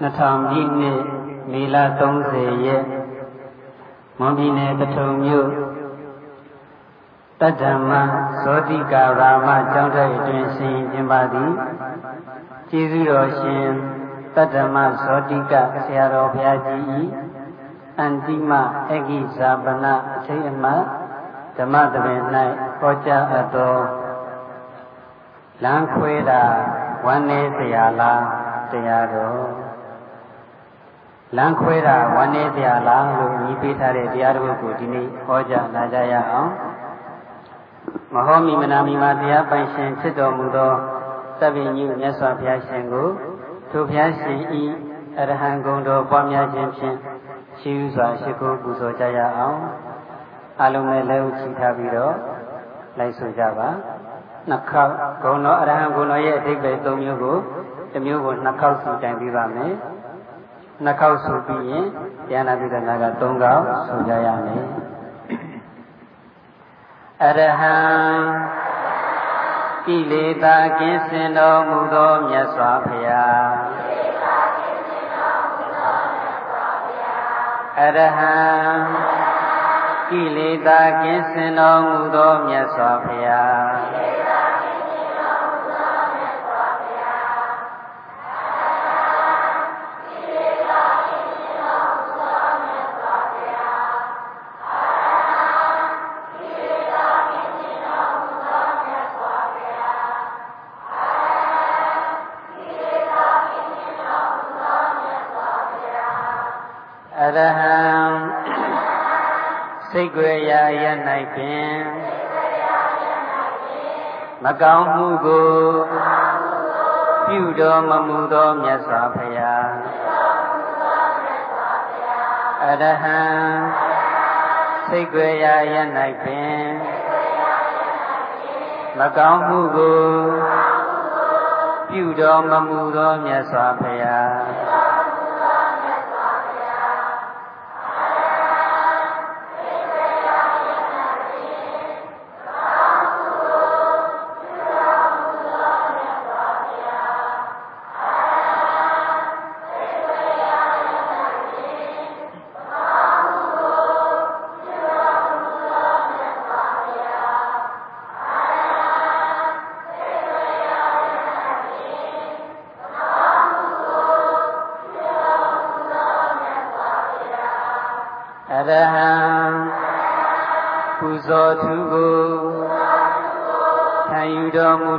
2000ပြည့်နှစ်မေလ30ရက်မွန်ပြည်နယ်ပထုံမြို့တတ္တမဇောတိကာရာမကျောင်းတိုက်အတွင်ဆင်ကျင်းပသည်ကျေးဇူးတော်ရှင်တတ္တမဇောတိကဆရာတော်ဘုရားကြီး၏အန္တိမအဂိဇာပနအထိအမဓမ္မတပင်၌ဟောကြားအပ်သောလမ်းခွဲတာဝန်းနေစရာလားတရားတော် လမ်းခွဲတာဝမ်းနည်းစရာလားလို့ညီးပေးထားတဲ့တရားတော်ကိုဒီနေ့ဟောကြားလာကြရအောင်မဟောမိမနာမိမတရားပိုင်ရှင်ဖြစ်တော်မူသောသဗ္ဗညုမြတ်စွာဘုရားရှင်ကိုထိုဘုရားရှင်ဤအရဟံဂုဏ်တော်ပွားများခြင်းဖြင့်ရှိဥစွာရှိခိုးပူဇော်ကြရအောင်အလုံးမဲ့လက်ဥချီထားပြီးတော့လိုက်ဆိုကြပါနှစ်ခေါက်ဂုဏ်တော်အရဟံဂုဏ်တော်ရဲ့အဓိပ္ပာယ်၃မျိုးကိုတစ်မျိုးကိုနှစ်ခေါက်စုတိုင်ပြပါမယ်။ နှစ်ခေါက်ဆိုပြီးရင်ဉာဏပိဒနာက၃ခေါက်ဆိုကြရမယ်အရဟံကိလေသာကင်းစင်တော်မူသောမြတ်စွာဘုရားအရဟံကိလေသာကင်းစင်တော်မူသောမြတ်စွာဘုရား စိတ်ွယ်ရာရ၌ပင်မကောင်းမှုကိုပြုတော်မမူသောမြတ်စွာဘုရားအရဟံစိတ်ွယ်ရာရ၌ပင်မကောင်းမှုကိုပြုတော်မမူသောမြတ်စွာဘုရား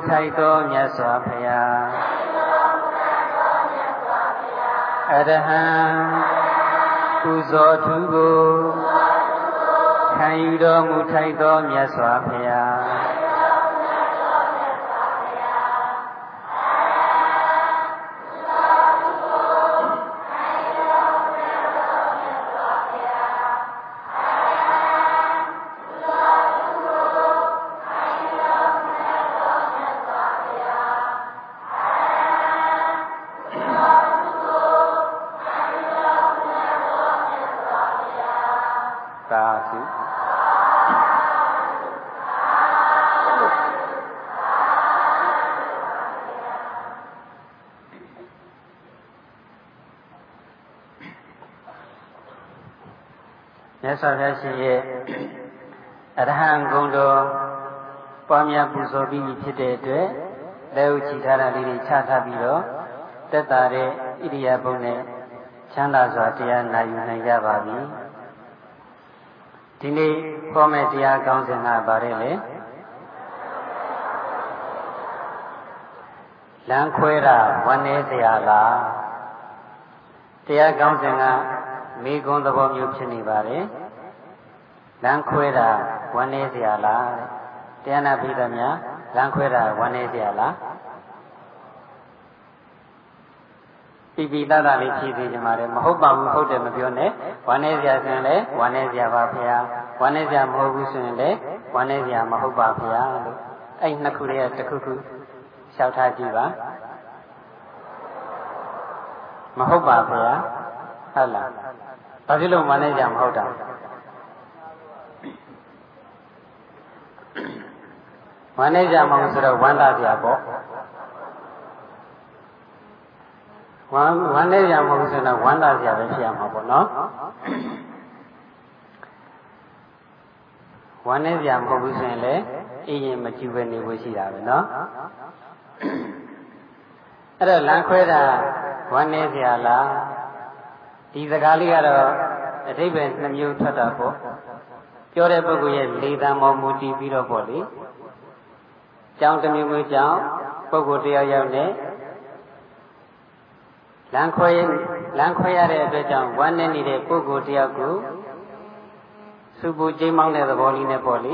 ထိုက်သောမြတ်စွာဘုရားအရဟံပူဇော်သူကိုခံယူတော်မူထိုက်သောမြတ်စွာဘုရား ရားရှင်ရဲ့အရဟံဂုဏ်တော်ပွားများပူဇော်ပြီးဖြစ်တဲ့အတွက်လက်ဥချီထားတာလေးတွေချထားပြီးတော့တက်တာတဲ့ဣရိယာပုနဲ့ချမ်းသာစွာတရားနာယူနိုင်ကြပါပြီဒီနေ့ဟောမယ့်တရားကောင်းစဉ်ကဘာလဲလဲလမ်းခွဲတာဝန်နေစရာလားတရားကောင်းစဉ်ကမိဂုံသဘောမျိုးဖြစ်နေပါတယ် လမ်းခွဲတာဝမ်းနေเสียလားတရားနာပြီးသားများလမ်းခွဲတာဝမ်းနေเสียလားပိပိတတာလေးဖြည့်သေးကြမှာလေမဟုတ်ပါဘူးဟုတ်တယ်မပြောနဲ့ဝမ်းနေเสียဆိုရင်လည်းဝမ်းနေเสียပါဖေဟာဝမ်းနေเสียမဟုတ်ဘူးဆိုရင်လည်းဝမ်းနေเสียမဟုတ်ပါဖေဟာလို့အဲ့နှစ်ခုလေးကတစ်ခုခုလျှောက်ထားကြည့်ပါမဟုတ်ပါဖေဟာဟုတ်လားဘာဖြစ်လို့ဝမ်းနေเสียမဟုတ်တာ ဝမ်းနေကြမအောင်ဆိုတော့ဝမ်းသာကြပေါ့ဝမ်းဝမ်းနေရမဟုတ်ဆိုတော့ဝမ်းသာစရာပဲဖြစ်ရမှာပေါ့နော်ဝမ်းနေစရာမဟုတ်ဘူးဆိုရင်လည်းအရင်မကြည့်ပဲနေဖို့ရှိတာပဲနော်အဲ့တော့လမ်းခွဲတာဝမ်းနေစရာလားဒီစကားလေးကတော့အထိပ္ပယ်နှမျိုးထွက်တာပေါ့ပြောတဲ့ပုဂ္ဂိုလ်ရဲ့လေတံမောမူတည်ပြီးတော့ပေါ့လေ ကြောင်းတစ်မျိုးမျိုးကြောင်းပုဂ္ဂိုလ်တယောက်ယောက်နဲ့လမ်းခွဲလမ်းခွဲရတဲ့အတွက်ကြောင့်ဝမ်းနည်းနေတဲ့ပုဂ္ဂိုလ်တယောက်ကိုစူပူကျိမောင်းတဲ့သဘောလေးနဲ့ပေါ့လေ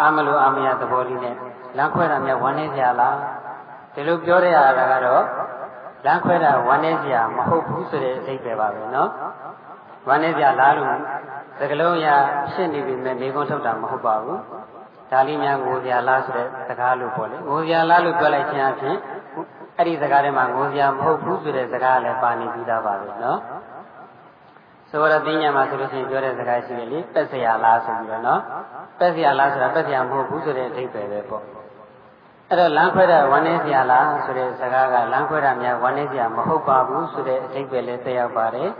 အာမလို့အာမရသဘောလေးနဲ့လမ်းခွဲတာများဝမ်းနည်းကြလားဒီလိုပြောတဲ့အားကတော့လမ်းခွဲတာဝမ်းနည်းစရာမဟုတ်ဘူးဆိုတဲ့အဓိပ္ပာယ်ပါပဲနော်ဝမ်းနည်းစရာလားလို့သကလုံးရဖြစ်နေပြီမဲ့နေကုန်းထုတ်တာမဟုတ်ပါဘူး ဒါလေးများငိုစရာလားဆိုတဲ့စကားလို့ပေါ့လေငိုစရာလားလို့ပြောလိုက်ခြင်းအပြင်အဲ့ဒီစကားထဲမှာငိုစရာမဟုတ်ဘူးဆိုတဲ့စကားလည်းပါနေပြီးသားပါပဲနော်ဆိုတော့တင်းညာမှာဆိုလို့ရှိရင်ပြောတဲ့စကားရှိတယ်လေပက်စရာလားဆိုပြီးတော့နော်ပက်စရာလားဆိုတာပက်စရာမဟုတ်ဘူးဆိုတဲ့အဓိပ္ပာယ်ပဲပေါ့အဲ့တော့လမ်းခွဲတာဝန်းနေစရာလားဆိုတဲ့စကားကလမ်းခွဲတာများဝန်းနေစရာမဟုတ်ပါဘူးဆိုတဲ့အဓိပ္ပာယ်လည်းသိရောက်ပါတယ်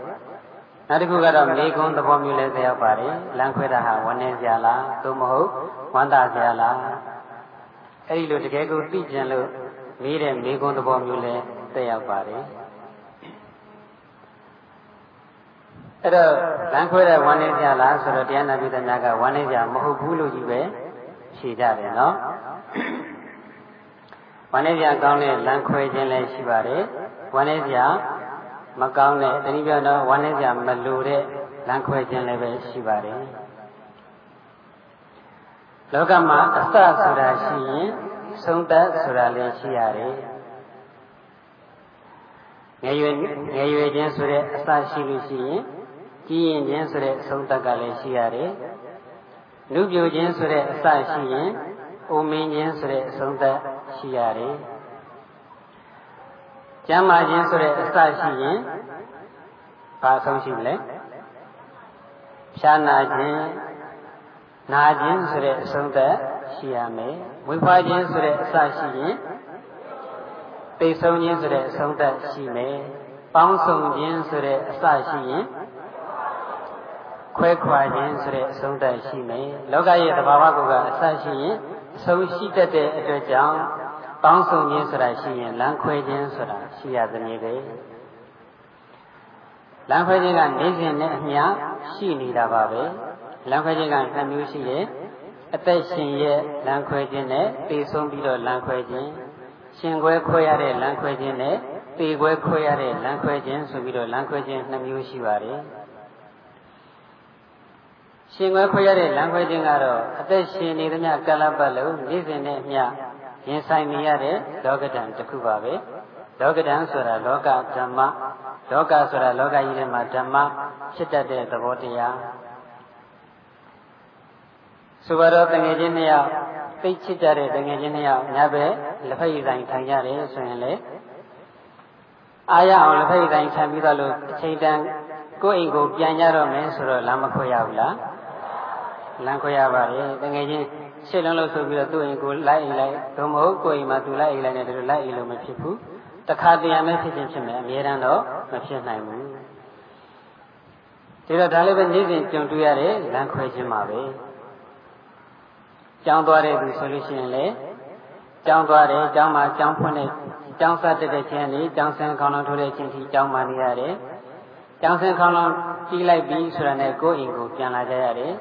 နောက်တစ်ခုကတော့မေကုံသဘောမျိုးလည်းသက်ရောက်ပါတယ်လမ်းခွဲတာဟာဝမ်းနေစရာလားသို့မဟုတ်ဝမ်းသာစရာလားအဲ့ဒီလိုတကယ်ကိုသိကျင်လို့မေးတဲ့မေကုံသဘောမျိုးလည်းသက်ရောက်ပါတယ်အဲ့တော့လမ်းခွဲတဲ့ဝမ်းနေကြလားဆိုတော့တရားနာပိသများကဝမ်းနေကြမဟုတ်ဘူးလို့ကြီးပဲဖြေကြတယ်နော်ဝမ်းနေကြကောင်းတဲ့လမ်းခွဲခြင်းလည်းရှိပါတယ်ဝမ်းနေကြ မကောင်းတဲ့တတိယပြောတော့ဝမ်းနေကြမလိုတဲ့လမ်းခွဲခြင်းလည်းပဲရှိပါတယ်လောကမှာအစဆိုတာရှိရင်ဆုံးသက်ဆိုတာလည်းရှိရတယ်ငယ်ရွယ်ငယ်ရွယ်ခြင်းဆိုတဲ့အစရှိလို့ရှိရင်ကြီးရင်ခြင်းဆိုတဲ့အဆုံးသက်ကလည်းရှိရတယ်။လူပြိုခြင်းဆိုတဲ့အစရှိရင်အိုမင်းခြင်းဆိုတဲ့အဆုံးသက်ရှိရတယ်။ ကျမ်းမာခြင်းဆိုတဲ့အစရှိရင်ဘာအဆုံးရှိမလဲ။ဖြာနာခြင်းနာခြင်းဆိုတဲ့အဆုံးသက်ရှိရမယ်။ဝိဖွာခြင်းဆိုတဲ့အစရှိရင်သိဆုံးခြင်းဆိုတဲ့အဆုံးသက်ရှိမယ်။ပေါင်းစုံခြင်းဆိုတဲ့အစရှိရင်ခွဲခွာခြင်းဆိုတဲ့အဆုံးသတ်ရှိမယ်လောကရဲ့သဘာဝကိုကအစရှိရင်အဆုံးရှိတတ်တဲ့အတွက်ကြောင့် ပေါင်းစုံခြင်းဆိုတာရှိရင်လမ်းခွဲခြင်းဆိုတာရှိရသနည်းပဲလမ်းခွဲခြင်းကနေစဉ်နဲ့အမျှရှိနေတာပါပဲလမ်းခွဲခြင်းကနှစ်မျိုးရှိရဲ့အသက်ရှင်ရဲ့လမ်းခွဲခြင်းနဲ့သိဆုံးပြီးတော့လမ်းခွဲခြင်းရှင်ခွဲခွဲရတဲ့လမ်းခွဲခြင်းနဲ့သေခွဲခွဲရတဲ့လမ်းခွဲခြင်းဆိုပြီးတော့လမ်းခွဲခြင်းနှစ်မျိုးရှိပါတယ်ရှင်ခွဲခွဲရတဲ့လမ်းခွဲခြင်းကတော့အသက်ရှင်နေသမျှကာလပတ်လုံးနေ့စဉ်နဲ့မျှ ရင်ဆိုင်နေရတဲ့လောကဓာတ်တစ်ခုပါပဲလောကဓာတ်ဆိုတာလောကဓမ္မလောကဆိုတာလောကကြီးထဲမှာဓမ္မဖြစ်တတ်တဲ့သဘောတရားဆိုတော့တငယ်ချင်းနှစ်ယောက်သိချစ်ကြတဲ့တငယ်ချင်းနှစ်ယောက်ညဘက်လက်ဖက်ရည်ဆိုင်ထိုင်ကြတယ်ဆိုရင်လေအားရအောင်လက်ဖက်ရည်ဆိုင်ထိုင်ပြီးတော့လို့အချိန်တန်ကိုယ့်အိမ်ကိုပြန်ကြတော့မယ်ဆိုတော့လမ်းမခွဲရဘူးလားလမ်းခွဲရပါတယ်တကယ်ချင်း ရှစ်လုံးလို့ဆိုပြီးတော့သူ့အိမ်ကိုလိုက်အိမ်လိုက်သို့မဟုတ်ကိုယ့်အိမ်မှာသူလိုက်အိမ်လိုက်နဲ့တူလိုက်အိမ်လို့မဖြစ်ဘူးတခါတရံပဲဖြစ်ချင်းဖြစ်မယ်အများတန်းတော့မဖြစ်နိုင်ဘူးဒီတော့ဒါလည်းပဲနေ့စဉ်ကြုံတွေ့ရတဲ့လမ်းခွဲခြင်းပါပဲကျောင်းသွားတဲ့သူဆိုလို့ရှိရင်လေကျောင်းသွားတယ်ကျောင်းမှာကျောင်းဖွင့်တဲ့ကျောင်းစားတက်တဲ့ချင်းလေးကျောင်းဆင်းခေါင်းလုံးထိုးတဲ့ချင်းထိကျောင်းမှာနေရတယ်ကျောင်းဆင်းခေါင်းလုံးကြီးလိုက်ပြီးဆိုတာနဲ့ကိုယ့်အိမ်ကိုပြန်လာကြရတယ်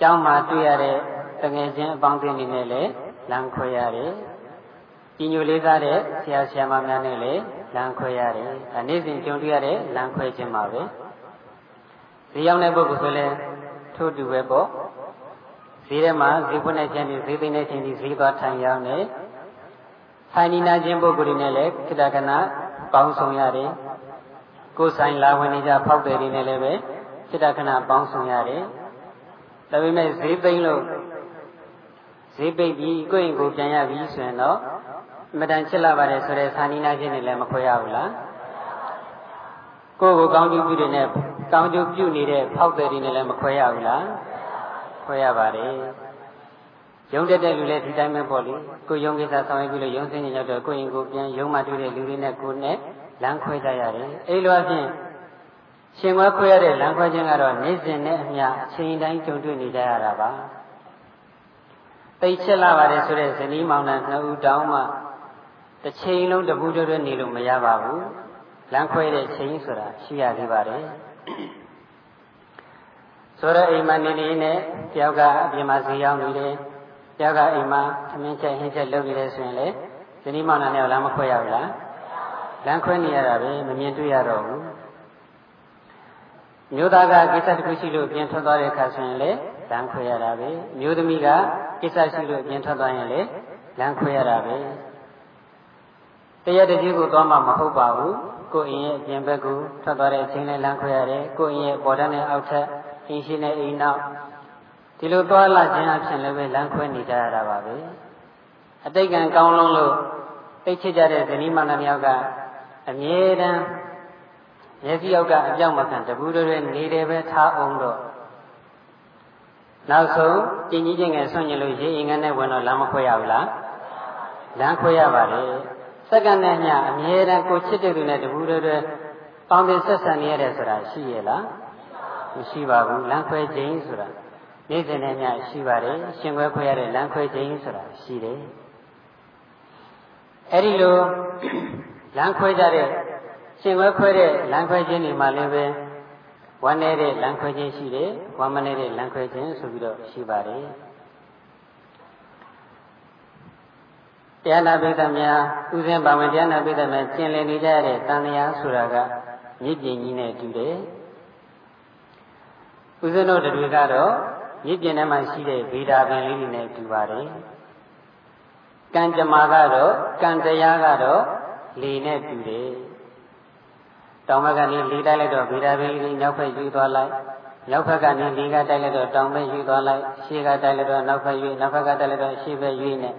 ကျောင်းမှာတွေ့ရတဲ့တ ငယ်ချင်းအပေါင်းအသင်းတွေနဲ့လည်းလမ်းခွဲရတယ်။ကြီးညိုလေးစားတဲ့ဆရာဆရာမများနဲ့လည်းလမ်းခွဲရတယ်။ဒါနေ့စဉ်ကြုံတွေ့ရတဲ့လမ်းခွဲခြင်းပါပဲ။ဈေးရောက်တဲ့ပုဂ္ဂိုလ်ဆိုလည်းထို့တူပဲပေါ့။ဈေးထဲမှာဈေးဖွင့်တဲ့ချင်းဒီဈေးသိမ်းတဲ့ချင်းဒီဈေးသွားထိုင်ရောက်နေ။ထိုင်နေနာခြင်းပုဂ္ဂိုလ်တွေနဲ့လည်းခိတကနာပေါင်းဆောင်ရတယ်။ကိုယ်ဆိုင်လာဝင်နေကြဖောက်တယ်တွေနဲ့လည်းပဲခိတကနာပေါင်းဆောင်ရတယ်။ဒါပေမဲ့ဈေးသိမ့်လို့ ဈေးပိတ်ပြီးကိုယ့်အိမ်ကိုပြန်ရပြီဆိုရင်တော့မတန်ချစ်လာပါတယ်ဆိုတဲ့သာနီနာချင်းတွေလည်းမခွဲရဘူးလားကိုယ့်ကိုကောင်းကျိုးပြုတဲ့နဲ့ကောင်းကျိုးပြုနေတဲ့ဖောက်တယ်တွေနဲ့လည်းမခွဲရဘူးလားခွဲရပါတယ်ယုံတက်တဲ့လူလည်းဒီတိုင်းပဲပေါ့လေကိုယုံကိစ္စဆောင်ရွက်ပြီးလို့ယုံစင်းနေရောက်တော့ကိုယ့်ရင်ကိုပြန်ယုံမှတွေ့တဲ့လူတွေနဲ့ကိုယ်နဲ့လမ်းခွဲကြရတယ်အဲ့လိုအပြင်ရှင်ခွဲခွဲရတဲ့လမ်းခွဲခြင်းကတော့နေ့စဉ်နဲ့အမျှအချိန်တိုင်းကြုံတွေ့နေကြရတာပါ သိချစ်လာပါတယ်ဆိုတဲ့ဇနီးမောင်နှံနှစ်ဦးတောင်းမှတစ်ချိန်လုံးတပူးတွဲနေလို့မရပါဘူးလမ်းခွဲတဲ့ချိန်ဆိုတာရှိရသေးပါတယ်ဆိုတော့အိမ်မှာနေနေနဲ့တယောက်ကအပြင်မှာဈေးရောက်နေတယ်တယောက်ကအိမ်မှာသမင်းချက်ဟင်းချက်လုပ်နေတယ်ဆိုရင်လေဇနီးမောင်နှံနဲ့လမ်းမခွဲရဘူးလားလမ်းခွဲနေရတာပဲမမြင်တွေ့ရတော့ဘူးမျိုးသားကကိစ္စတစ်ခုရှိလို့ပြင်ထွက်သွားတဲ့အခါဆိုရင်လေလမ်းခွဲရတာပဲမျိုးသမီးက ကိစ္စရှိလို့ပြင်ထွက်သွားရင်လေလမ်းခွဲရတာပဲတရားတကြီးကိုသွားမှမဟုတ်ပါဘူးကိုယ်အင်းရဲ့အပြင်ဘက်ကိုထွက်သွားတဲ့အချိန်နဲ့လမ်းခွဲရတယ်ကိုယ်အင်းရဲ့ပေါ်တန်းနဲ့အောက်ထပ်အင်းရှိနဲ့အိမ်နောက်ဒီလိုသွားလာခြင်းအဖြစ်လည်းပဲလမ်းခွဲနေကြရတာပါပဲအတိတ်ကံကောင်းလုံးလို့သိချစ်ကြတဲ့ဇနီးမနာမြောက်ကအမြဲတမ်းမျက်စိအောက်ကအပြောက်မခံတပူးတွေနေတယ်ပဲထားအောင်တော့ နောက်ဆုံးကျင်ကြီးချင်းငယ်ဆွန့်ကျင်လို့ရေအင်္ဂန်နဲ့ဝင်တော့လမ်းမခွဲရဘူးလားလမ်းခွဲရပါလေစက္ကန့်နဲ့ညအမြဲတမ်းကိုချစ်တဲ့သူနဲ့တပူးတွေပေါင်းတင်ဆက်ဆံနေရတယ်ဆိုတာရှိရဲ့လားမရှိပါဘူးလမ်းခွဲခြင်းဆိုတာနေ့စဉ်နဲ့ညရှိပါတယ်ရှင်ခွဲခွဲရတဲ့လမ်းခွဲခြင်းဆိုတာရှိတယ်အဲ့ဒီလိုလမ်းခွဲကြတဲ့ရှင်ခွဲခွဲတဲ့လမ်းခွဲခြင်းတွေမှာလည်းပဲ ဝမ်းနေတဲ့လမ်းခွဲခြင်းရှိတယ်ဝမ်းမနေတဲ့လမ်းခွဲခြင်းဆိုပြီးတော့ရှိပါတယ်တရားနာပိဋကများဥစဉ်ပါဝင်တရားနာပိဋကများကျင်လည်နေကြတဲ့တန်တရားဆိုတာကမြစ်ပြင်ကြီးနဲ့တူတယ်ဥစဉ်တို့တွေကတော့မြစ်ပြင်ထဲမှာရှိတဲ့ဗေဒာပင်လေးတွေနဲ့တူပါတယ်ကံကြမ္မာကတော့ကံတရားကတော့လေနဲ့တူတယ် တောင်ဘက်ကနေလေတိုက်လိုက်တော့ဗေဒာပင်လေးမြောက်ဘက်ယူသွားလိုက်မြောက်ဘက်ကနေလေကတိုက်လိုက်တော့တောင်ဘက်ယူသွားလိုက်ရှေ့ကတိုက်လိုက်တော့နောက်ဘက်ယူနောက်ဘက်ကတိုက်လိုက်တော့ရှေ့ဘက်ယူနေ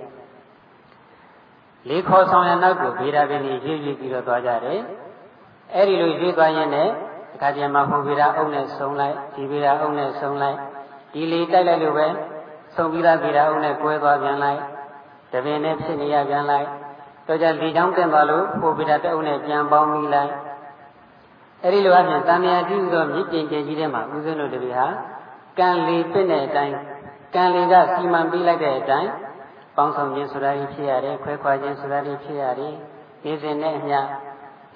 လေခေါ်ဆောင်ရနောက်ကိုဗေဒာပင်ကြီးရွေ့ရွေ့ပြီးတော့သွားကြတယ်အဲ့ဒီလိုရွေ့သွားရင်းနဲ့အခါကျမှဟိုဗေဒာအုပ်နဲ့ဆုံလိုက်ဒီဗေဒာအုပ်နဲ့ဆုံလိုက်ဒီလေတိုက်လိုက်လို့ပဲဆုံပြီးသားဗေဒာအုပ်နဲ့ကွဲသွားပြန်လိုက်တပင်နဲ့ဖြစ်နေရပြန်လိုက်တော့ကြလေချောင်းတင်သွားလို့ဟိုဗေဒာတအုပ်နဲ့ပြန်ပေါင်းပြီးလိုက် အဲ့ဒီလိုအပြင်တန်မြာပြုသောမြစ်တင်ကျကြီးထဲမှာဦးဇင်းတို့တပည့်ဟာကံလေပြည့်တဲ့အတိုင်းကံလေကစီမံပေးလိုက်တဲ့အတိုင်းပေါင်းဆောင်ခြင်းဆိုတာကြီးဖြစ်ရတယ်ခွဲခွာခြင်းဆိုတာကြီးဖြစ်ရတယ်ဒီစဉ်နဲ့အမျှ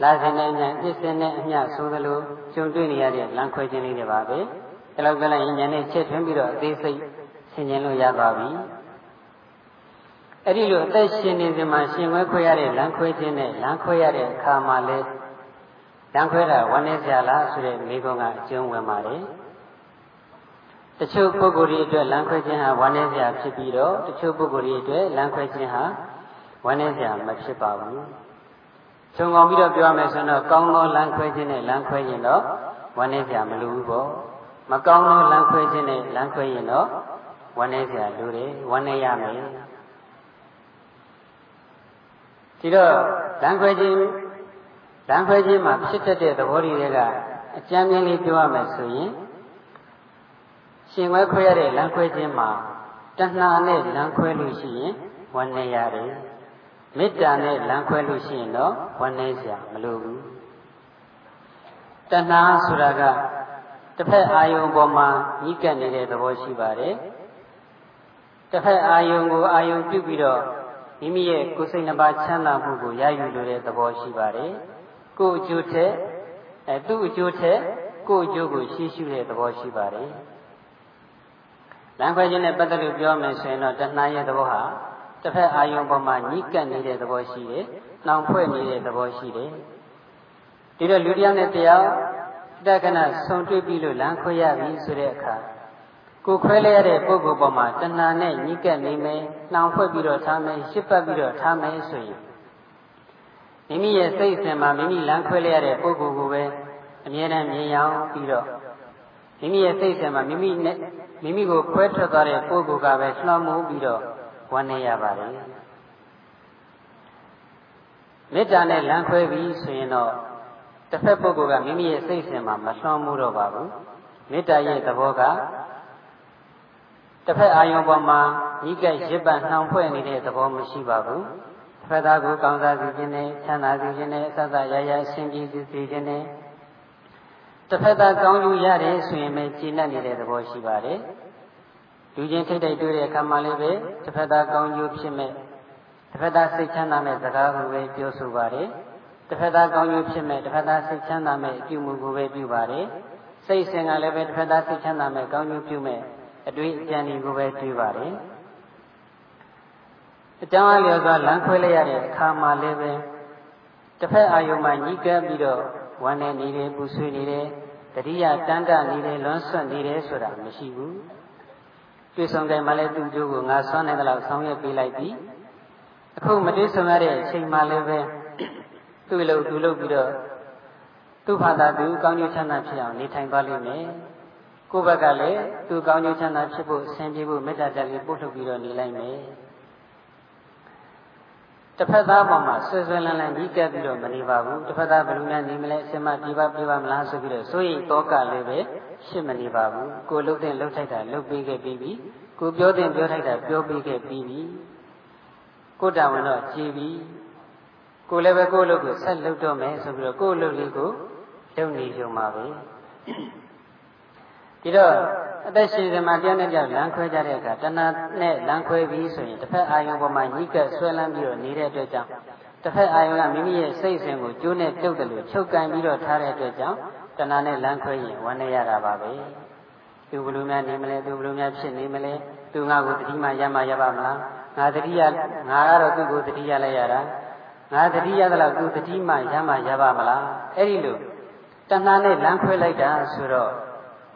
လာစဉ်နဲ့အမျှပြည့်စင်နဲ့အမျှဆိုသလိုကျုံတွေ့နေရတဲ့လမ်းခွဲခြင်းလေးတွေပါပဲအဲ့လောက်ကြလိုက်ရင်ဉာဏ်နဲ့ချက်ထွင်းပြီးတော့အသေးစိတ်ဆင်ခြင်လို့ရသွားပြီအဲ့ဒီလိုအသက်ရှင်နေစဉ်မှာရှင်ခွဲခွဲရတဲ့လမ်းခွဲခြင်းနဲ့လမ်းခွဲရတဲ့အခါမှာလဲ လမ်းခွဲတာဝမ်းနေကြလားဆိုတဲ့မိကုံကအကျုံးဝင်ပါတယ်တချို့ပုဂ္ဂိုလ်တွေအတွက်လမ်းခွဲခြင်းဟာဝမ်းနေစရာဖြစ်ပြီးတော့တချို့ပုဂ္ဂိုလ်တွေအတွက်လမ်းခွဲခြင်းဟာဝမ်းနေစရာမဖြစ်ပါဘူး။ခြုံကောင်ပြီးတော့ပြောရမယ်ဆိုတော့ကောင်းသောလမ်းခွဲခြင်းနဲ့လမ်းခွဲရင်တော့ဝမ်းနေစရာမလိုဘူးပေါ့။မကောင်းသောလမ်းခွဲခြင်းနဲ့လမ်းခွဲရင်တော့ဝမ်းနေစရာလိုတယ်ဝမ်းနေရမယ်။ဒီတော့လမ်းခွဲခြင်း လမ်းခွဲခြင်းမှာဖြစ်တတ်တဲ့သဘောတွေကအကျမ်းမြင်လေးပြောရမယ်ဆိုရင်ရှင်ခွဲခွဲရတဲ့လမ်းခွဲခြင်းမှာတဏှာနဲ့လမ်းခွဲလို့ရှိရင်ဝန်းနေရတယ်မေတ္တာနဲ့လမ်းခွဲလို့ရှိရင်တော့ဝန်းနေစရာမလိုဘူးတဏှာဆိုတာကတစ်ဖက်အာယုံပေါ်မှာကြီးကပ်နေတဲ့သဘောရှိပါတယ်တစ်ဖက်အာယုံကိုအာယုံပြုပြီးတော့မိမိရဲ့ကိုယ်စိတ်နှပါချမ်းသာမှုကိုရယူလိုတဲ့သဘောရှိပါတယ် ကိုယ်အကျိုးထက်အဲသူ့အကျိုးထက်ကိုယ်အကျိုးကိုရှေ့ရှုတဲ့သဘောရှိပါတယ်လမ်းခွဲခြင်းနဲ့ပတ်သက်လို့ပြောမယ်ဆိုရင်တော့တဏှာရဲ့သဘောဟာတစ်ဖက်အာယုံပေါ်မှာညှိကပ်နေတဲ့သဘောရှိတယ်။နှောင်ဖွဲ့နေတဲ့သဘောရှိတယ်။ဒီတော့လူတရားနဲ့တရားတက္ကနာဆုံတွေ့ပြီးလို့လမ်းခွဲရပြီဆိုတဲ့အခါကိုခွဲလဲရတဲ့ပုဂ္ဂိုလ်ပေါ်မှာတဏှာနဲ့ညှိကပ်နေမယ်။နှောင်ဖွဲ့ပြီးတော့ထားမယ်၊ရှစ်ပတ်ပြီးတော့ထားမယ်ဆိုရင် မိမိရဲ့စိတ်အစဉ်မှာမိမိလမ်းခွဲလဲရတဲ့ပုဂ္ဂိုလ်ကိုပဲအမြဲတမ်းမြင်ရောက်ပြီးတော့မိမိရဲ့စိတ်ဆံမှာမိမိနဲ့မိမိကိုခွဲထွက်သွားတဲ့ပုဂ္ဂိုလ်ကပဲလွှမ်းမိုးပြီးတော့ဝန်းနေရပါတယ်မေတ္တာနဲ့လမ်းခွဲပြီးဆိုရင်တော့တစ်ဖက်ပုဂ္ဂိုလ်ကမိမိရဲ့စိတ်ဆံမှာမလွှမ်းမိုးတော့ပါဘူးမေတ္တာရဲ့သဘောကတစ်ဖက်အာယုံပေါ်မှာဤကဲ့ရစ်ပတ်နှောင်ဖွဲ့နေတဲ့သဘောမရှိပါဘူး ဖက်သားကိုကောင်းစားစီခြင်းနဲ့ချမ်းသာစီခြင်းနဲ့အသက်သာရရရှင်းပြီးစီခြင်းနဲ့တစ်ဖက်သားကောင်းယူရတယ်ဆိုရင်ပဲကျင့်တတ်နေတဲ့သဘောရှိပါတယ်လူချင်းထိတ်တိုက်တွေ့တဲ့အခါမှာလည်းပဲတစ်ဖက်သားကောင်းယူဖြစ်မဲ့တစ်ဖက်သားစိတ်ချမ်းသာမဲ့စကားကိုပဲပြောဆိုပါတယ်တစ်ဖက်သားကောင်းယူဖြစ်မဲ့တစ်ဖက်သားစိတ်ချမ်းသာမဲ့အပြုမှုကိုပဲပြုပါတယ်စိတ်စဉ်ကလည်းပဲတစ်ဖက်သားစိတ်ချမ်းသာမဲ့ကောင်းယူပြုမဲ့အတွေ့အကြံတွေကိုပဲတွေးပါတယ် အကြောင်းအလျော်စွာလမ်းခွဲလိုက်ရတဲ့အခါမှာလည်းပဲတစ်ဖက်အာယုံမှာညှိကပ်ပြီးတော့ဝမ်းနေနေတယ်ပူဆွေးနေတယ်တတိယတန်တနေတယ်လွန်ဆွတ်နေတယ်ဆိုတာမရှိဘူးတွေ့ဆုံကြမှာလည်းသူ့ကျိုးကိုငါဆွမ်းနေတယ်လို့ဆောင်းရွက်ပေးလိုက်ပြီအခုမတွေ့ဆုံရတဲ့အချိန်မှလည်းပဲသူ့လို့သူ့လို့ပြီးတော့သူ့ဘာသာသူကောင်းကျိုးချမ်းသာဖြစ်အောင်နေထိုင်သွားလိမ့်မယ်ကိုယ့်ဘက်ကလည်းသူကောင်းကျိုးချမ်းသာဖြစ်ဖို့အဆင်ပြေဖို့မေတ္တာတက်လေးပို့ထုတ်ပြီးတော့နေလိုက်မယ် တစ်ဖက်သားပေါ်မှာဆွေဆွေလန်းလန်းကြီးကပ်ပြီးတော့မနေပါဘူးတစ်ဖက်သားဘယ်လိုများနေမလဲအစမပြေပါပြေပါမလားဆိုပြီးတော့စိုးရိမ်တောကလည်းပဲရှင်းမနေပါဘူးကိုလှုပ်တဲ့လှုပ်ထိုက်တာလှုပ်ပေးခဲ့ပြီးပြီကိုပြောတဲ့ပြောထိုက်တာပြောပေးခဲ့ပြီးပြီကိုတာဝန်တော့ကြည်ပြီကိုလည်းပဲကိုလှုပ်ကိုဆက်လှုပ်တော့မယ်ဆိုပြီးတော့ကိုလှုပ်လေးကိုလုံနေကြမှာပဲဒီတော့ အသက်ရှင်စမှာတရားနဲ့ကြောက်လမ်းခွဲကြတဲ့အခါတဏှာနဲ့လမ်းခွဲပြီးဆိုရင်တစ်ဖက်အာယုံပေါ်မှာညှိကပ်ဆွဲလန်းပြီးတော့နေတဲ့အတွက်ကြောင့်တစ်ဖက်အာယုံကမိမိရဲ့စိတ်စဉ်ကိုကျိုးနဲ့တုပ်တယ်လို့ချုပ်ကန်ပြီးတော့ထားတဲ့အတွက်ကြောင့်တဏှာနဲ့လမ်းခွဲရင်ဝမ်းနေရတာပါပဲသူဘလူများနေမလဲသူဘလူများဖြစ်နေမလဲသူငါ့ကိုတတိမှရမှရပါမလားငါတတိယငါကတော့သူ့ကိုတတိယလိုက်ရတာငါတတိယသလောက်သူတတိမှရမှရပါမလားအဲ့ဒီလိုတဏှာနဲ့လမ်းခွဲလိုက်တာဆိုတော့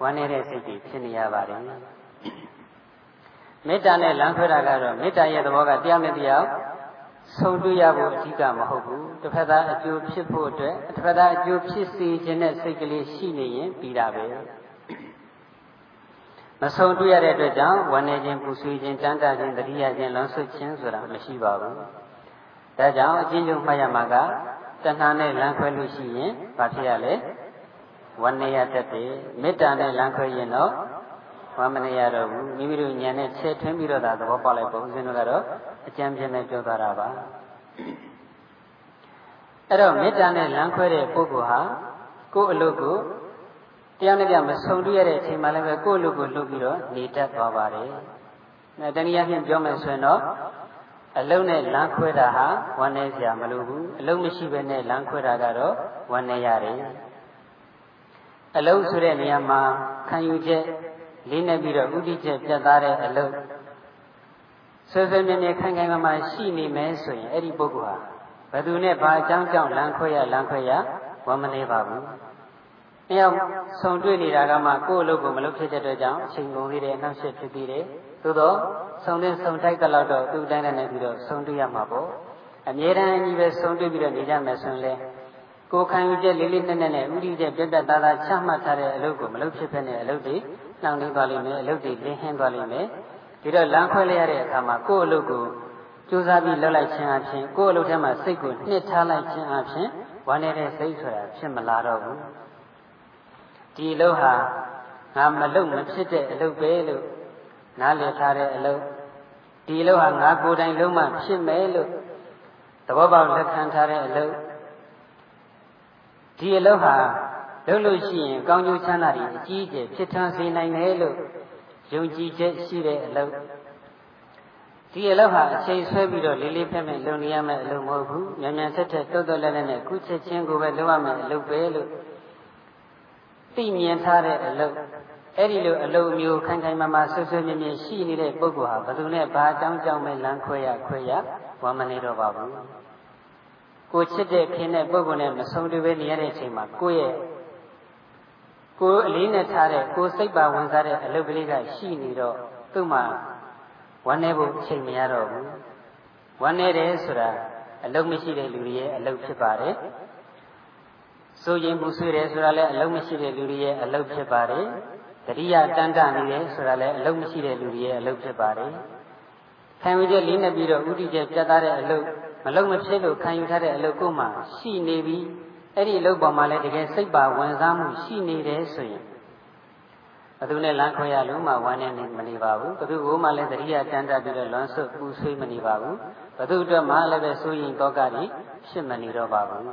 ဝမ်းနေတဲ့စိတ်ကြီးဖြစ်နေရပါတယ်မေတ္တာနဲ့လမ်းခွဲတာကတော့မေတ္တာရဲ့သဘောကတရားနဲ့တရားဆုံးတွေ့ရဖို့အဓိကမဟုတ်ဘူးတစ်ဖက်သားအကျိုးဖြစ်ဖို့အတွက်တစ်ဖက်သားအကျိုးဖြစ်စေခြင်းနဲ့စိတ်ကလေးရှိနေရင်ပြီးတာပဲမဆုံးတွေ့ရတဲ့အတွက်ကြောင့်ဝမ်းနေခြင်းပူဆွေးခြင်းတန်တာခြင်းတတိယခြင်းလွန်ဆွခြင်းဆိုတာမရှိပါဘူးဒါကြောင့်အချင်းချင်းမှတ်ရမှာကတဏှာနဲ့လမ်းခွဲလို့ရှိရင်ဘာဖြစ်ရလဲ ဝဏ္ဏရတတ်တယ်မေတ္တာနဲ့လမ်းခွဲရင်တော့ဝမ်းမနေရတော့ဘူးမိမိတို့ဉာဏ်နဲ့ချဲ့ထွင်းပြီးတော့သာသဘောပေါက်လိုက်ပုံစံတို့ကတော့အကျံပြင်းနဲ့ပြောသွားတာပါအဲ့တော့မေတ္တာနဲ့လမ်းခွဲတဲ့ပုဂ္ဂိုလ်ဟာကိုယ့်အလုပ်ကိုတရားနဲ့ပြမဆုံတွေ့ရတဲ့အချိန်မှလည်းပဲကိုယ့်အလုပ်ကိုလုပ်ပြီးတော့နေတတ်သွားပါတယ်။အဲတနည်းအားဖြင့်ပြောမယ်ဆိုရင်တော့အလုံးနဲ့လမ်းခွဲတာဟာဝမ်းနေစရာမလိုဘူးအလုံးမရှိဘဲနဲ့လမ်းခွဲတာကတော့ဝမ်းနေရတယ် အလုံးဆိုတဲ့နေရာမှာခံယူချက်လေးနဲ့ပြီးတော့ဥဒိချက်ပြတ်သားတဲ့အလုံးဆွေဆွေမြဲမြဲခိုင်ခိုင်မာမာရှိနေမယ်ဆိုရင်အဲ့ဒီပုဂ္ဂိုလ်ဟာဘယ်သူနဲ့ဘာအကြောင်းကြောင့်လမ်းခွဲရလမ်းခွဲရဝမ်းမနေပါဘူး။အဲရောက်ဆုံတွေ့နေတာကမှကိုယ့်အလုပ်ကိုမလုပ်ဖြစ်တဲ့အတွက်ကြောင့်အချိန်ကုန်သေးတယ်အနှောက်အယှက်ဖြစ်သေးတယ်။သို့တော့ဆုံတဲ့ဆုံတိုက်ကြတော့သူ့တိုင်းနဲ့ပြီးတော့ဆုံတွေ့ရမှာပေါ့။အမြဲတမ်းကြီးပဲဆုံတွေ့ပြီးတော့နေကြမယ်ဆိုရင်လေ ကိုခံယူချက်လေးလေးနက်နက်နဲ့ဥဒိချက်ပြတ်ပြတ်သားသားချမှတ်ထားတဲ့အလုပ်ကိုမလုပ်ဖြစ်ဖက်နဲ့အလုပ်တွေနှောင့်နှေးသွားလိမ့်မယ်အလုပ်တွေလင်းဟင်းသွားလိမ့်မယ်ဒီတော့လမ်းခွဲလိုက်ရတဲ့အခါမှာကိုယ့်အလုပ်ကိုကြိုးစားပြီးလုပ်လိုက်ခြင်းအပြင်ကိုယ့်အလုပ်ထဲမှာစိတ်ကိုနှစ်ထားလိုက်ခြင်းအပြင်ဝမ်းနေတဲ့စိတ်ဆိုတာဖြစ်မလာတော့ဘူးဒီအလုပ်ဟာငါမလုပ်မဖြစ်တဲ့အလုပ်ပဲလို့နားလည်ထားတဲ့အလုပ်ဒီအလုပ်ဟာငါကိုယ်တိုင်လုံးမှဖြစ်မယ်လို့သဘောပေါက်လက်ခံထားတဲ့အလုပ် ဒီအလုပ်ဟာလုပ်လို့ရှိရင်ကောင်းကျိုးချမ်းသာတွေအကြီးအကျယ်ဖြစ်ထွန်းစေနိုင်တယ်လို့ယုံကြည်ချက်ရှိတဲ့အလုပ်ဒီအလုပ်ဟာအချိန်ဆွဲပြီးတော့လေးလေးဖက်ဖက်လုပ်နေရမယ့်အလုပ်မဟုတ်ဘူးမြန်မြန်ဆက်ဆက်တုတ်တုတ်လည်းလည်းနဲ့ကုချက်ချင်းကိုပဲလုပ်ရမယ့်အလုပ်ပဲလို့သိမြင်ထားတဲ့အလုပ်အဲ့ဒီလိုအလုပ်မျိုးခိုင်ခိုင်မာမာဆွဆွမြဲမြဲရှိနေတဲ့ပုဂ္ဂိုလ်ဟာဘယ်သူနဲ့ဘာအကြောင်းကြောင့်ပဲလမ်းခွဲရခွဲရဝမ်းမနေတော့ပါဘူး ကိုချစ်တဲ့ခင်တဲ့ပုဂ္ဂိုလ်နဲ့မဆုံးတွေ့ပဲနေရတဲ့အချိန်မှာကိုယ့်ရဲ့ကိုယ်အလေးနဲ့ထားတဲ့ကိုယ်စိတ်ပါဝင်စားတဲ့အလုပ်ကလေးကရှိနေတော့သူ့မှာဝမ်းနေဖို့အချိန်မရတော့ဘူးဝမ်းနေတယ်ဆိုတာအလုပ်မရှိတဲ့လူတွေရဲ့အလုပ်ဖြစ်ပါတယ်ဆိုရင်ဘူးဆွေးတယ်ဆိုတာလည်းအလုံးမရှိတဲ့လူတွေရဲ့အလုပ်ဖြစ်ပါတယ်တတိယတန်တနေတယ်ဆိုတာလည်းအလုံးမရှိတဲ့လူတွေရဲ့အလုပ်ဖြစ်ပါတယ်ခံယူချက်လေးနဲ့ပြီးတော့ဥဒိချက်ပြတ်သားတဲ့အလုပ် မလုံးမဖြစ်လို့ခံယူထားတဲ့အလုပ်ကိုမှရှိနေပြီအဲ့ဒီအလုပ်ပေါ်မှာလည်းတကယ်စိတ်ပါဝင်စားမှုရှိနေတယ်ဆိုရင်ဘသူနဲ့လမ်းခွဲရလို့မှဝမ်းနေနေမနေပါဘူးဘသူကမှလည်းတတိယတန်တပြီးတော့လွန်ဆွတ်ပူဆွေးမနေပါဘူးဘသူအတွက်မှလည်းပဲစိုးရင်တောကတွေဖြစ်မနေတော့ပါဘူး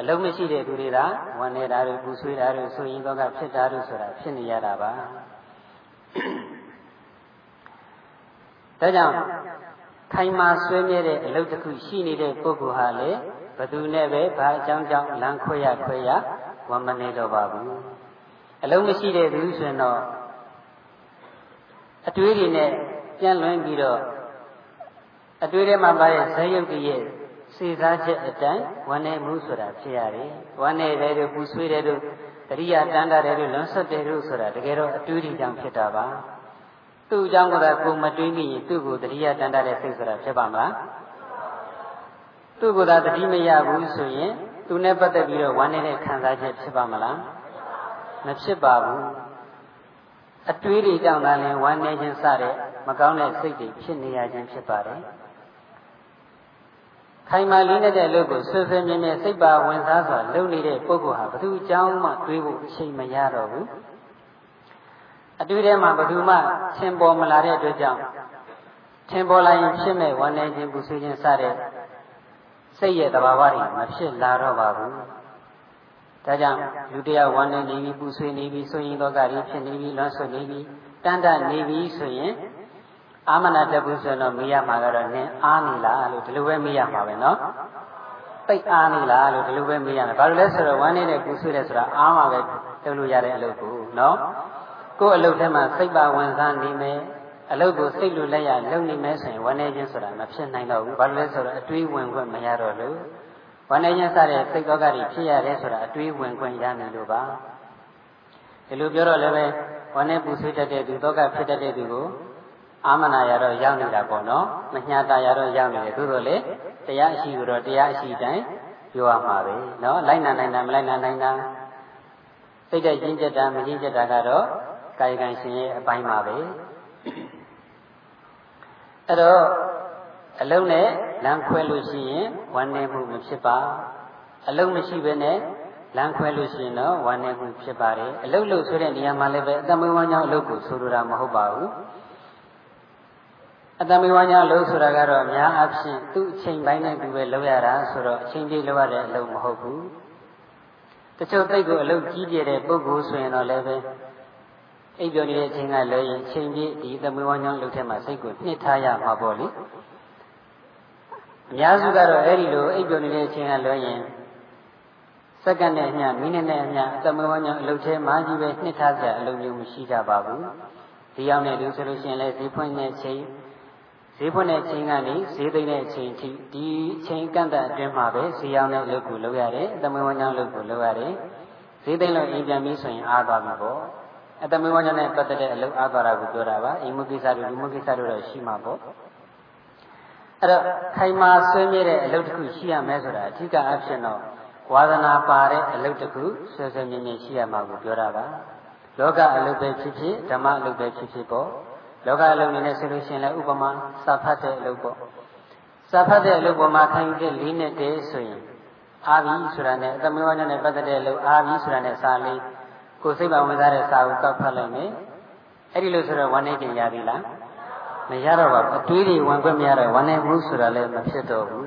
အလုံးမရှိတဲ့သူတွေကဝန်နေတာတွေပူဆွေးတာတွေစိုးရင်တောကဖြစ်တာတို့ဆိုတာဖြစ်နေရတာပါဒါကြောင့် ခိုင်မာဆွေးမြဲတဲ့အလုပ်တစ်ခုရှိနေတဲ့ပုဂ္ဂိုလ်ဟာလေဘသူနဲ့ပဲဘာအကြောင်းကြောင့်လမ်းခွဲရခွဲရဝမနေတော့ပါဘူးအလုံးမရှိတဲ့သူဆိုရင်တော့အတွေးတွေနဲ့ပြန်လွင်ပြီးတော့အတွေးထဲမှာပါတဲ့ဇယုတ်တည်းရဲ့စေစားချက်အတိုင်းဝမ်းနေမှုဆိုတာဖြစ်ရတယ်ဝမ်းနေတယ်တို့ပူဆွေးတယ်တို့တရိယာတန်တာတယ်တို့လွန်ဆွတ်တယ်တို့ဆိုတာတကယ်တော့အတွေးတွေကြောင့်ဖြစ်တာပါ သူ့အကြောင်းကကိုမတွေးမိရင်သူ့ကိုတရိယာတန်တာတဲ့စိတ်ဆိုတာဖြစ်ပါမလားသူ့ကိုယ်သာတတိမရဘူးဆိုရင်သူနဲ့ပတ်သက်ပြီးတော့ဝမ်းနေတဲ့ခံစားချက်ဖြစ်ပါမလားမဖြစ်ပါဘူးအတွေးတွေကြောင့်သာလင်ဝမ်းနေခြင်းစတဲ့မကောင်းတဲ့စိတ်တွေဖြစ်နေရခြင်းဖြစ်ပါတယ်ခိုင်မာလေးတဲ့အလုပ်ကိုဆွဆွမြဲမြဲစိတ်ပါဝင်စားစွာလုပ်နေတဲ့ပုဂ္ဂိုလ်ဟာဘသူအကြောင်းမှတွေးဖို့အချိန်မရတော့ဘူး အတွေ့ထဲမှာဘသူမှသင်ပေါ်မလာတဲ့အတွက်ကြောင့်သင်ပေါ်လာရင်ဖြစ်မဲ့ဝမ်းနေခြင်းပူဆွေးခြင်းစတဲ့စိတ်ရဲ့သဘာဝတွေမဖြစ်လာတော့ပါဘူးဒါကြောင့်လူတယောက်ဝမ်းနေနေပြီးပူဆွေးနေပြီးဆိုရင်တော့ကတွေဖြစ်နေပြီးလွမ်းဆွနေပြီးတန်တနေပြီးဆိုရင်အာမနာတက်ဘူးဆိုတော့မေးရမှာကတော့နင်းအားနေလားလို့ဒီလိုပဲမေးရမှာပဲနော်ပိတ်အားနေလားလို့ဒီလိုပဲမေးရတယ်ဘာလို့လဲဆိုတော့ဝမ်းနေတဲ့ပူဆွေးတယ်ဆိုတာအားမှာပဲလုပ်လို့ရတဲ့အလုပ်ကိုနော် ကိုယ့်အလုပ်ထဲမှာစိတ်ပါဝင်စားနေမယ်အလုပ်ကိုစိတ်လိုလက်ရလုပ်နေမယ်ဆိုရင်ဝမ်းနေခြင်းဆိုတာမဖြစ်နိုင်တော့ဘူးဘာလို့လဲဆိုတော့အတွေးဝင်ခွင့်မရတော့လို့ဝမ်းနေခြင်းစတဲ့စိတ်တော်ကတွေဖြစ်ရတယ်ဆိုတာအတွေးဝင်ခွင့်ရမယ်လို့ပါဒီလိုပြောတော့လည်းပဲဝမ်းနေပူဆွေးတတ်တဲ့သူတောကဖြစ်တတ်တဲ့သူကိုအာမနာရတော့ရောက်နေတာပေါ့နော်မညာတာရတော့ရောက်နေတယ်သို့တော်လေတရားအရှိကိုတော့တရားအရှိတိုင်းပြောရမှာပဲနော်လိုက်နာနိုင်တာမလိုက်နာနိုင်တာစိတ်တဲ့ကျင့်ကြတာမကျင့်ကြတာကတော့ ကာယကံရှင်ရဲ့အပိုင်းပါပဲအဲ့တော့အလုံးနဲ့လမ်းခွဲလို့ရှိရင်ဝမ်းနေမှုမဖြစ်ပါအလုံးမရှိဘဲနဲ့လမ်းခွဲလို့ရှိရင်တော့ဝမ်းနေမှုဖြစ်ပါတယ်အလုံးလို့ဆိုတဲ့နေရာမှာလည်းပဲအတမွေးဝမ်းကြောင်းအလုံးကိုဆိုလိုတာမဟုတ်ပါဘူးအတမွေးဝမ်းကြောင်းအလုံးဆိုတာကတော့အများအားဖြင့်သူ့အချိန်ပိုင်းနဲ့သူပဲလုပ်ရတာဆိုတော့အချိန်ကြီးလုပ်ရတဲ့အလုံးမဟုတ်ဘူးတချို့သိကိုအလုံးကြီးပြတဲ့ပုဂ္ဂိုလ်ဆိုရင်တော့လည်းပဲ အိပ်ပျော်နေတဲ့အချိန်ကလည်းရင်ချိန်ပြည့်ဒီသမွေးဝမ်းကြောင်းလုပ်ထဲမှာစိတ်ကိုနှစ်ထားရမှာပေါ့လေအများစုကတော့အဲ့ဒီလိုအိပ်ပျော်နေတဲ့အချိန်ကလည်းရင်စက္ကန့်နဲ့အမျှမိနစ်နဲ့အမျှသမွေးဝမ်းကြောင်းအလုပ်ထဲမှာကြီးပဲနှစ်ထားကြအလုပ်မျိုးမရှိကြပါဘူးဒီရောက်နေလို့ဆိုလို့ရှိရင်လည်းဈေးဖွင့်တဲ့ချိန်ဈေးဖွင့်တဲ့ချိန်ကနေဈေးသိမ်းတဲ့အချိန်ထိဒီချိန်ကန့်တအတွင်းမှာပဲဈေးရောက်တဲ့အလုပ်ကိုလုပ်ရတယ်သမွေးဝမ်းကြောင်းအလုပ်ကိုလုပ်ရတယ်ဈေးသိမ်းလို့အိမ်ပြန်ပြီးဆိုရင်အားသွားမှာပေါ့ အတမေဝညနဲ့ပတ်သက်တဲ့အလုပ်အားသွားတာကိုပြောတာပါအိမ်မကိစ္စတို့လူမကိစ္စတို့တော့ရှိမှာပေါ့အဲ့တော့ခိုင်မာဆွေးမြဲတဲ့အလုပ်တစ်ခုရှိရမယ်ဆိုတာအဓိကအဖြစ်တော့ဝါသနာပါတဲ့အလုပ်တစ်ခုဆွေးဆွေးမြဲမြဲရှိရမှာကိုပြောတာပါလောကအလုပ်ပဲဖြစ်ဖြစ်ဓမ္မအလုပ်ပဲဖြစ်ဖြစ်ပေါ့လောကအလုပ်နေနဲ့ဆိုလို့ရှိရင်လည်းဥပမာစာဖတ်တဲ့အလုပ်ပေါ့စာဖတ်တဲ့အလုပ်ပေါ်မှာခံယူတဲ့၄နှစ်တည်းဆိုရင်အာဘီဆိုတာနဲ့အတမေဝညနဲ့ပတ်သက်တဲ့အလုပ်အာဘီဆိုတာနဲ့စာလေး ကိုစိတ်ပါဝင်စားတဲ့စာကိုကောက်ဖတ်လိုက်မယ်အဲ့ဒီလိုဆိုတော့ဝမ်းနေခြင်းရပြီလားမရတော့ပါဘူးအတွေးတွေဝင်ခွင့်မရတော့ဝမ်းနေမှုဆိုတာလည်းမဖြစ်တော့ဘူး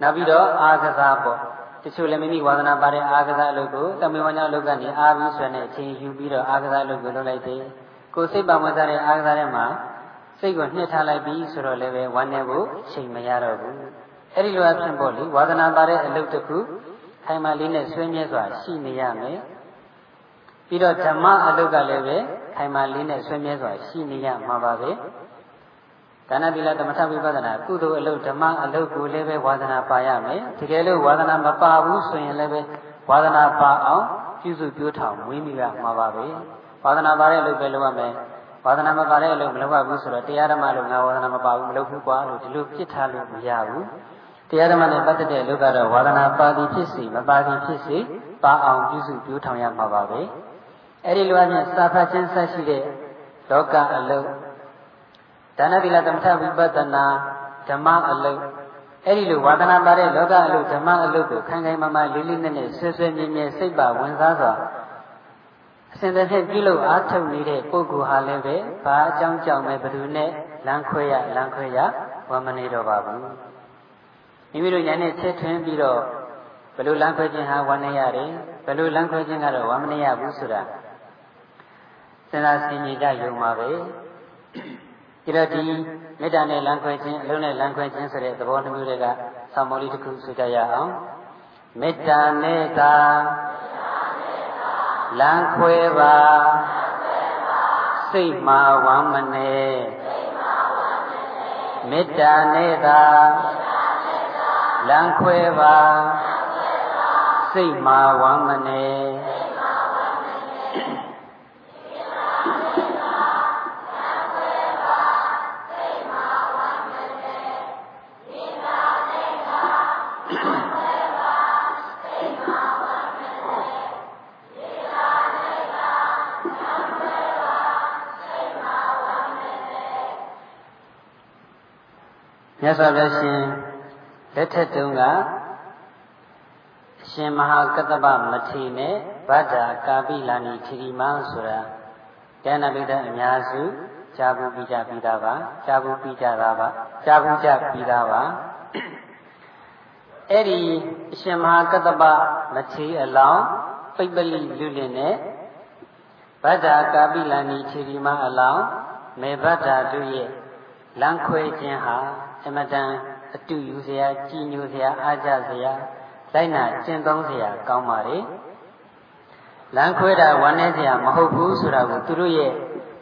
နောက်ပြီးတော့အာကစားပေါ့တချို့လည်းမိမိဝါသနာပါတဲ့အာကစားအလုပ်ကိုတမေဝညာအလုပ်ကနေအာပြီးဆွဲနေအချိန်ယူပြီးတော့အာကစားအလုပ်ကိုလုပ်လိုက်တယ်ကိုစိတ်ပါဝင်စားတဲ့အာကစားထဲမှာစိတ်ကိုနှစ်ထားလိုက်ပြီးဆိုတော့လည်းပဲဝမ်းနေဖို့အချိန်မရတော့ဘူးအဲ့ဒီလိုအဖြစ်ပေါ့လေဝါသနာပါတဲ့အလုပ်တစ်ခု ခိုင်မာလေးနဲ့ဆွေးမြဲစွာရှိနေရမယ်ပြီးတော့ဓမ္မအလုတ်ကလည်းပဲခိုင်မာလေးနဲ့ဆွေးမြဲစွာရှိနေရမှာပါပဲဒါနသီလသမထဝိပဿနာကုသိုလ်အလုတ်ဓမ္မအလုတ်ကိုလည်းပဲဝါသနာပါရမယ်တကယ်လို့ဝါသနာမပါဘူးဆိုရင်လည်းပဲဝါသနာပါအောင်ပြုစုပြောထောင်မွေးမိရမှာပါပဲဝါသနာပါတဲ့အလုတ်ပဲလုပ်ရမယ်ဝါသနာမပါတဲ့အလုပ်မလုပ်ရဘူးဆိုတော့တရားဓမ္မလို့ငါဝါသနာမပါဘူးမလုပ်ဘူးကွာလို့ဒီလိုပြစ်ထားလို့မရဘူး တရားဓမ္မနဲ့ပတ်သက်တဲ့လူကတော့ဝါဒနာပါတိဖြစ်စီမပါတိဖြစ်စီပါအောင်ပြုစုပြောထောင်ရမှာပါပဲအဲ့ဒီလိုအပြင်စာဖတ်ခြင်းဆက်ရှိတဲ့လောကအလုံးဒါနသီလသမထဝိပဿနာဓမ္မအလုံးအဲ့ဒီလိုဝါဒနာပါတဲ့လောကအလုံးဓမ္မအလုံးကိုခိုင်ခိုင်မာမာလေးလေးနက်နက်ဆွဲဆွဲမြဲမြဲစိတ်ပါဝင်စားစွာအစဉ်တစ်နှစ်ပြုလို့အားထုတ်နေတဲ့ပုဂ္ဂိုလ်ဟာလည်းပဲဘာအကြောင်းကြောင့်ပဲဘယ်သူနဲ့လမ်းခွဲရလမ်းခွဲရဝမနေတော့ပါဘူး မိမိတို့ညာနဲ့ချက်ထွင်းပြီးတော့ဘယ်လိုလမ်းခွဲခြင်းဟာဝမ်းနေရတယ်ဘယ်လိုလမ်းခွဲခြင်းကတော့ဝမ်းမနေရဘူးဆိုတာစဉ်းစားဆင်ခြင်ကြရုံပါပဲဒီတော့ဒီမေတ္တာနဲ့လမ်းခွဲခြင်းအလုံးနဲ့လမ်းခွဲခြင်းဆိုတဲ့သဘောနှမျိုးတွေကဆောင်းမောလေးတစ်ခုဆိုကြရအောင်မေတ္တာနဲ့သာလမ်းခွဲပါစိတ်မှာဝမ်းမနေမေတ္တာနဲ့သာ လမ်းခွဲပါစိတ်မှာဝမ်းမနေမြတ်စွာဘုရားရှင် လက်ထက်တုန်းကအရှင်မဟာကတ္တဗမထေနဲ့ဗဒ္ဒာကာပိလာနိသီရိမဆိုတာဉာဏပိဒအများစုကြားဘူးပြီးကြပြီးသားပါကြားဘူးပြီးကြတာပါကြားဘူးကြပြီးသားပါအဲ့ဒီအရှင်မဟာကတ္တဗမထေအလောင်းပိပလိလူလင်နဲ့ဗဒ္ဒာကာပိလာနိသီရိမအလောင်းမေဗဒ္ဒာတို့ရဲ့လမ်းခွဲခြင်းဟာအမတန် အတူယူစရာကြည်ညိုစရာအားကြစရာလိုက်နာကျင့်သုံးစရာကောင်းပါလေလမ်းခွဲတာဝမ်းနည်းစရာမဟုတ်ဘူးဆိုတာကိုသူတို့ရဲ့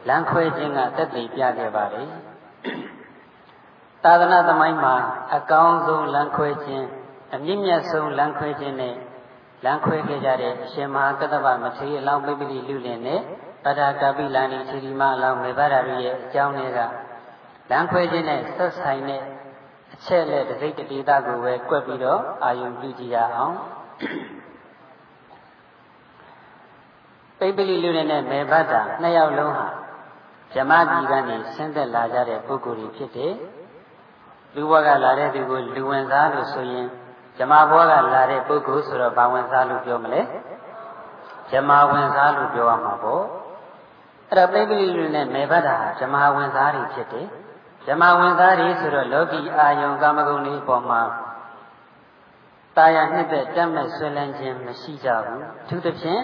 လမ်းခွဲခြင်းကသက်သေပြခဲ့ပါလေသာသနာသမိုင်းမှာအကောင်းဆုံးလမ်းခွဲခြင်းအမြင့်မြတ်ဆုံးလမ်းခွဲခြင်းနဲ့လမ်းခွဲခဲ့ကြတဲ့အရှင်မဟာကတ္တဗမထေရအလောင်းပိပလိလူလင်နဲ့ပဒကာပိလာနိသီရိမအလောင်းမေဘရာတို့ရဲ့အကြောင်းတွေကလမ်းခွဲခြင်းနဲ့ဆက်ဆိုင်တဲ့အ ချက်နဲ့တစိတ်တဒေသကိုပဲကွက်ပြီးတော့အာယုံပြုကြည့်ရအောင်ပိပလိလူနဲ့မေဘတ်တာနှစ်ယောက်လုံးဟာဗြဟ္မပြည်ကနေဆင်းသက်လာကြတဲ့ပုဂ္ဂိုလ်တွေဖြစ်တယ်လူဘဝကလာတဲ့သူကိုလူဝင်စားလို့ဆိုရင်ဇမဘဝကလာတဲ့ပုဂ္ဂိုလ်ဆိုတော့ဘာဝင်စားလို့ပြောမလဲဇမဝင်စားလို့ပြောရမှာပေါ့အဲ့တော့ပိပလိလူနဲ့မေဘတ်တာဟာဇမဝင်စားတွေဖြစ်တယ် ဇမဝင်သားတွေဆိုတော့လောကီအာယုံကာမဂုဏ်တွေအပေါ်မှာတာယာနှစ်သက်တက်မဲ့ဆွေးလန်းခြင်းမရှိကြဘူးအထူးသဖြင့်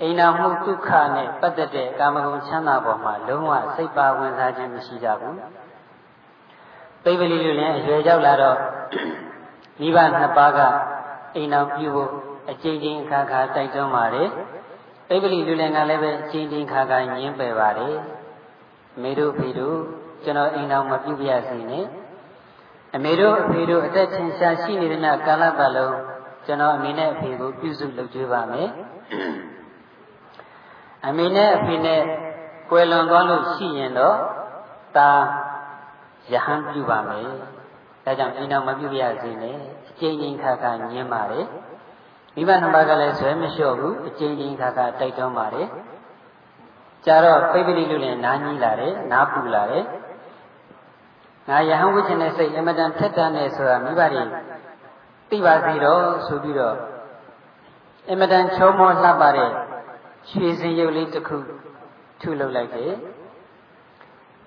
အိမ်နာမှုဒုက္ခနဲ့ပတ်သက်တဲ့ကာမဂုဏ်ချမ်းသာပေါ်မှာလုံးဝစိတ်ပါဝင်စားခြင်းမရှိကြဘူးပိပလီလူလည်းအရွယ်ရောက်လာတော့မိဘနှစ်ပါးကအိမ်အောင်ပြုဖို့အကျဉ်းချင်းခါခါတိုက်တွန်းပါတယ်ပိပလီလူလည်းကလည်းပဲအကျဉ်းချင်းခါခါညင်းပယ်ပါတယ်မေတို့ဖေတို့ ကျွန်တော်အိမ်တော်မပြုပြရစီနဲ့အမေတို့အဖေတို့အသက်ထင်ရှားရှိနေတဲ့နာကာလပတ်လုံးကျွန်တော်အမေနဲ့အဖေကိုပြုစုလုပ်ကြွေးပါမယ်အမေနဲ့အဖေနဲ့ကွယ်လွန်သွားလို့ရှိရင်တော့တာယဟန်ပြုပါမယ်ဒါကြောင့်အိမ်တော်မပြုပြရစီနဲ့အကျဉ်းချင်းခါခါညင်းပါတယ်မိဘနှစ်ပါးကလည်းဆွဲမလျှော့ဘူးအကျဉ်းချင်းခါခါတိုက်တွန်းပါတယ်ကြတော့ပိပလိလူလည်းနားကြီးလာတယ်နားပူလာတယ် ငါယဟန်ဝိချင်တဲ့စိတ်အမတန်ထက်တန်းနေဆိုတာမိဘတွေသိပါသေးတော့ဆိုပြီးတော့အမတန်ချုံမောလှပတဲ့ရွှေစင်ရုပ်လေးတစ်ခုထုလုပ်လိုက်တယ်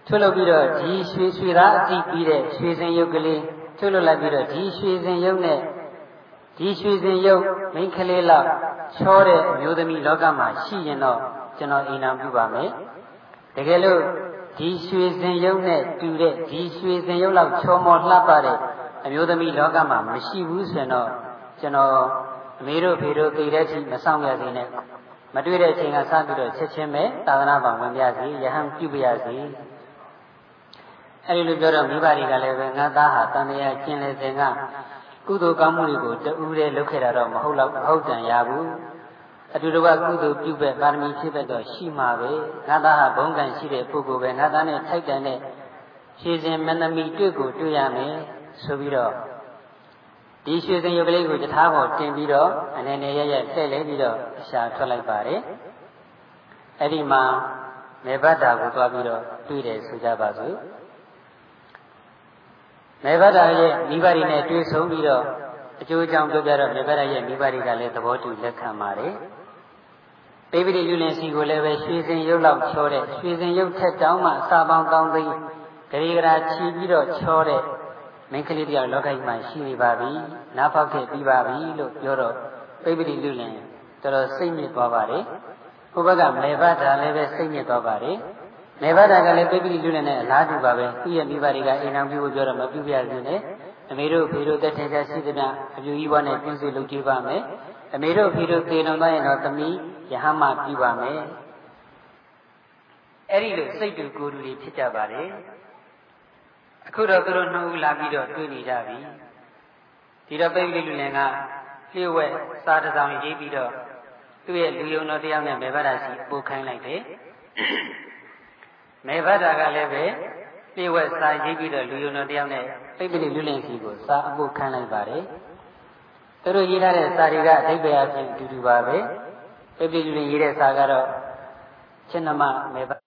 ထုလုပ်ပြီးတော့ဒီရွှေရွှေသားအတိပြီးတဲ့ရွှေစင်ရုပ်ကလေးထုလုပ်လိုက်ပြီးတော့ဒီရွှေစင်ရုပ်နဲ့ဒီရွှေစင်ရုပ်မိန်းကလေးလောက်ချောတဲ့အမျိုးသမီးလောကမှာရှိရင်တော့ကျွန်တော်အိမ်နာပြုပါမယ်တကယ်လို့ ဒီရွှေစင်ရုပ်နဲ့တူတဲ့ဒီရွှေစင်ရုပ်လောက်ချောမောလှပတဲ့အမျိုးသမီးလောကမှာမရှိဘူးဆိုရင်တော့ကျွန်တော်အမေတို့ဖေတို့သိတဲ့အထိမဆောင်ရစေနဲ့မတွေ့တဲ့အချိန်ကစပြီးတော့ချက်ချင်းပဲသာသနာ့ဘောင်ဝင်ပြစီယဟန်ပြုပြစီအဲဒီလိုပြောတော့မိဘတွေကလည်းပဲငါသားဟာတန်တရားကျင်လေစဉ်ကကုသိုလ်ကောင်းမှုတွေကိုတူးတဲ့လုပ်ခဲ့တာတော့မဟုတ်တော့မဟုတ်တန်ရဘူး အတူတကွကုသိုလ်ပြုပဲပါရမီဖြည့်ပဲတော့ရှိမှာပဲငါသားဟာဘုံကံရှိတဲ့ပုဂ္ဂိုလ်ပဲငါသားနဲ့ထိုက်တန်တဲ့ရှည်စဉ်မနမီတွေ့ကိုတွေ့ရမယ်ဆိုပြီးတော့ဒီရွှေစင်ရုပ်ကလေးကိုတထားပေါ်တင်ပြီးတော့အနေနဲ့ရရလှည့်လဲပြီးတော့အရှာထွက်လိုက်ပါတယ်အဲ့ဒီမှာမေဘတ်တာကိုသွားပြီးတော့တွေ့တယ်ဆိုကြပါစို့မေဘတ်တာရဲ့မိဘတွေနဲ့တွေ့ဆုံပြီးတော့အကျိုးအကြောင်းပြောပြတော့မေဘတ်တာရဲ့မိဘတွေကလည်းသဘောတူလက်ခံပါတယ် ပိပိတိလူလင်စီကိုလည်းပဲရွှေစင်ရုပ်လောက်ချောတဲ့ရွှေစင်ရုပ်ထက်တောင်းမှအစာပေါင်းတောင်းသိဂရီဂရာချီပြီးတော့ချောတဲ့မင်းကလေးတယောက်လောကကြီးမှာရှိနေပါပြီနားဖောက်ခဲ့ပြီးပါပြီလို့ပြောတော့ပိပိတိလူလင်တော်တော်စိတ်ညစ်သွားပါတယ်ဟိုဘက်ကမေဘတာလည်းပဲစိတ်ညစ်သွားပါတယ်မေဘတာကလည်းပိပိတိလူလင်နဲ့အလားတူပါပဲသူ့ရဲ့မိဘတွေကအိမ်အောင်ပြုဖို့ပြောတော့မပြုပြရဘူးနဲ့အမေတို့ဖေတို့တက်ထင်ရှားရှိသမျှအပြူကြီးဘွားနဲ့ပြင်းစုလုပ်ကြည့်ပါမယ် အမေတို့ဖေတို့သေတော်သွားရင်တော့သမီးယဟမပြုပါမယ်အဲ့ဒီလိုစိတ်တူကိုယ်တူတွေဖြစ်ကြပါတယ်အခုတော့သူတို့နှစ်ဦးလာပြီးတော့တွေ့နေကြပြီဒီတော့ပိတ်လေးလူလင်ကလျှို့ဝဲစားတစ်ဆောင်ရေးပြီးတော့သူ့ရဲ့လူယုံတော်တရားနဲ့မေဘဒရှိပို့ခိုင်းလိုက်တယ်မေဘဒကလည်းပဲလျှို့ဝဲစားရေးပြီးတော့လူယုံတော်တရားနဲ့ပိတ်လေးလူလင်စီကိုစားအပို့ခိုင်းလိုက်ပါတယ် သူတို့ရေးထားတဲ့စာတွေကအဓိပ္ပာယ်အဖြစ်အတူတူပါပဲပိတ်လေးလူလင်ရေးတဲ့စာကတော့ချက်နမမေဘ